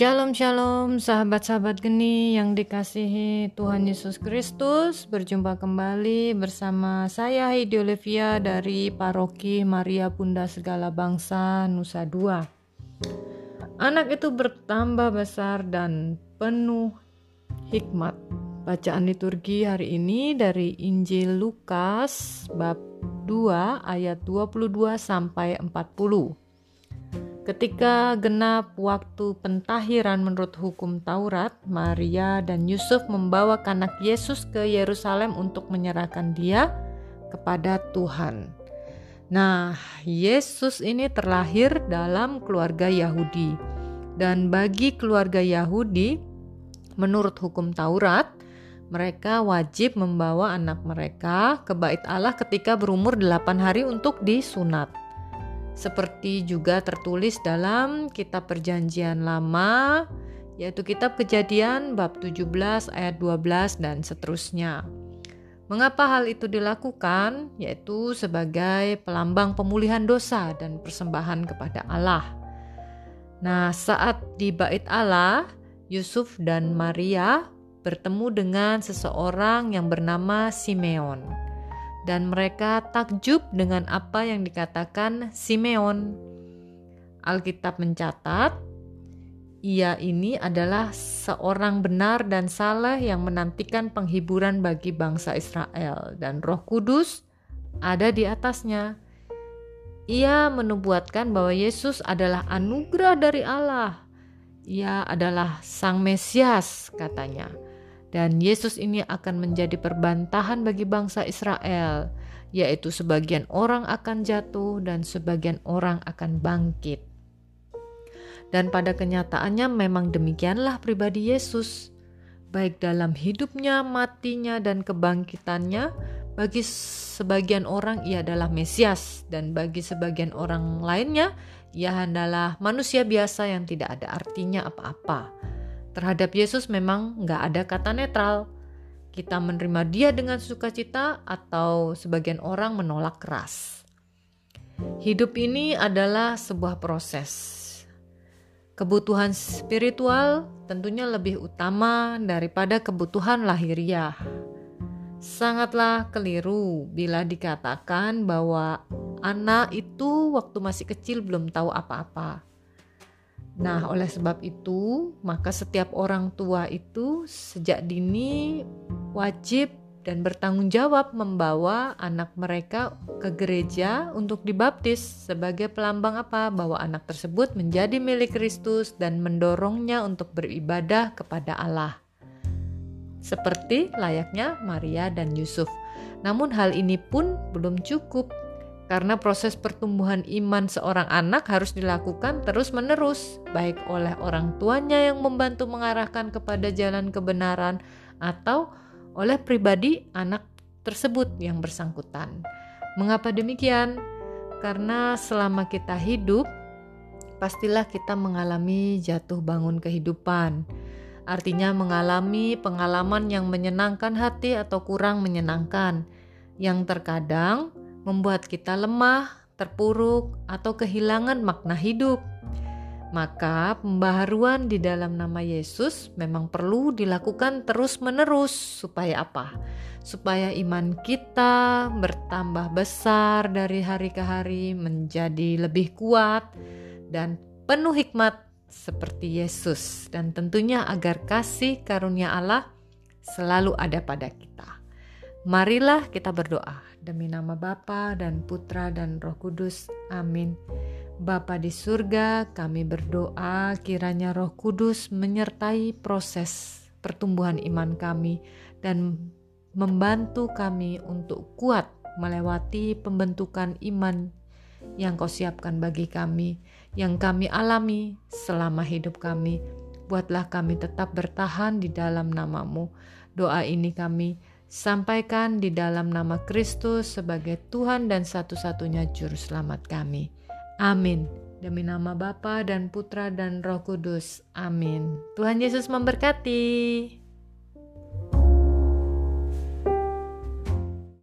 Shalom shalom sahabat-sahabat geni yang dikasihi Tuhan Yesus Kristus. Berjumpa kembali bersama saya Heidi Olivia dari Paroki Maria Bunda Segala Bangsa Nusa Dua. Anak itu bertambah besar dan penuh hikmat. Bacaan liturgi hari ini dari Injil Lukas bab 2 ayat 22 sampai 40 Ketika genap waktu pentahiran menurut hukum Taurat, Maria dan Yusuf membawa anak Yesus ke Yerusalem untuk menyerahkan dia kepada Tuhan. Nah, Yesus ini terlahir dalam keluarga Yahudi. Dan bagi keluarga Yahudi, menurut hukum Taurat, mereka wajib membawa anak mereka ke bait Allah ketika berumur 8 hari untuk disunat seperti juga tertulis dalam kitab perjanjian lama yaitu kitab kejadian bab 17 ayat 12 dan seterusnya. Mengapa hal itu dilakukan? Yaitu sebagai pelambang pemulihan dosa dan persembahan kepada Allah. Nah, saat di bait Allah, Yusuf dan Maria bertemu dengan seseorang yang bernama Simeon dan mereka takjub dengan apa yang dikatakan Simeon. Alkitab mencatat, ia ini adalah seorang benar dan salah yang menantikan penghiburan bagi bangsa Israel, dan Roh Kudus ada di atasnya. Ia menubuatkan bahwa Yesus adalah anugerah dari Allah. Ia adalah Sang Mesias, katanya dan Yesus ini akan menjadi perbantahan bagi bangsa Israel, yaitu sebagian orang akan jatuh dan sebagian orang akan bangkit. Dan pada kenyataannya memang demikianlah pribadi Yesus, baik dalam hidupnya, matinya, dan kebangkitannya. Bagi sebagian orang ia adalah Mesias, dan bagi sebagian orang lainnya ia adalah manusia biasa yang tidak ada artinya apa-apa Terhadap Yesus memang nggak ada kata netral. Kita menerima dia dengan sukacita atau sebagian orang menolak keras. Hidup ini adalah sebuah proses. Kebutuhan spiritual tentunya lebih utama daripada kebutuhan lahiriah. Sangatlah keliru bila dikatakan bahwa anak itu waktu masih kecil belum tahu apa-apa Nah, oleh sebab itu, maka setiap orang tua itu sejak dini wajib dan bertanggung jawab membawa anak mereka ke gereja untuk dibaptis sebagai pelambang apa? Bahwa anak tersebut menjadi milik Kristus dan mendorongnya untuk beribadah kepada Allah. Seperti layaknya Maria dan Yusuf. Namun hal ini pun belum cukup karena proses pertumbuhan iman seorang anak harus dilakukan terus-menerus, baik oleh orang tuanya yang membantu mengarahkan kepada jalan kebenaran atau oleh pribadi anak tersebut yang bersangkutan. Mengapa demikian? Karena selama kita hidup, pastilah kita mengalami jatuh bangun kehidupan. Artinya, mengalami pengalaman yang menyenangkan hati atau kurang menyenangkan, yang terkadang membuat kita lemah, terpuruk, atau kehilangan makna hidup. Maka, pembaharuan di dalam nama Yesus memang perlu dilakukan terus-menerus, supaya apa? Supaya iman kita bertambah besar dari hari ke hari, menjadi lebih kuat dan penuh hikmat seperti Yesus, dan tentunya agar kasih karunia Allah selalu ada pada kita. Marilah kita berdoa. Demi nama Bapa dan Putra dan Roh Kudus. Amin. Bapa di surga, kami berdoa kiranya Roh Kudus menyertai proses pertumbuhan iman kami dan membantu kami untuk kuat melewati pembentukan iman yang kau siapkan bagi kami, yang kami alami selama hidup kami. Buatlah kami tetap bertahan di dalam namamu. Doa ini kami Sampaikan di dalam nama Kristus sebagai Tuhan dan satu-satunya Juru Selamat kami. Amin. Demi nama Bapa dan Putra dan Roh Kudus. Amin. Tuhan Yesus memberkati.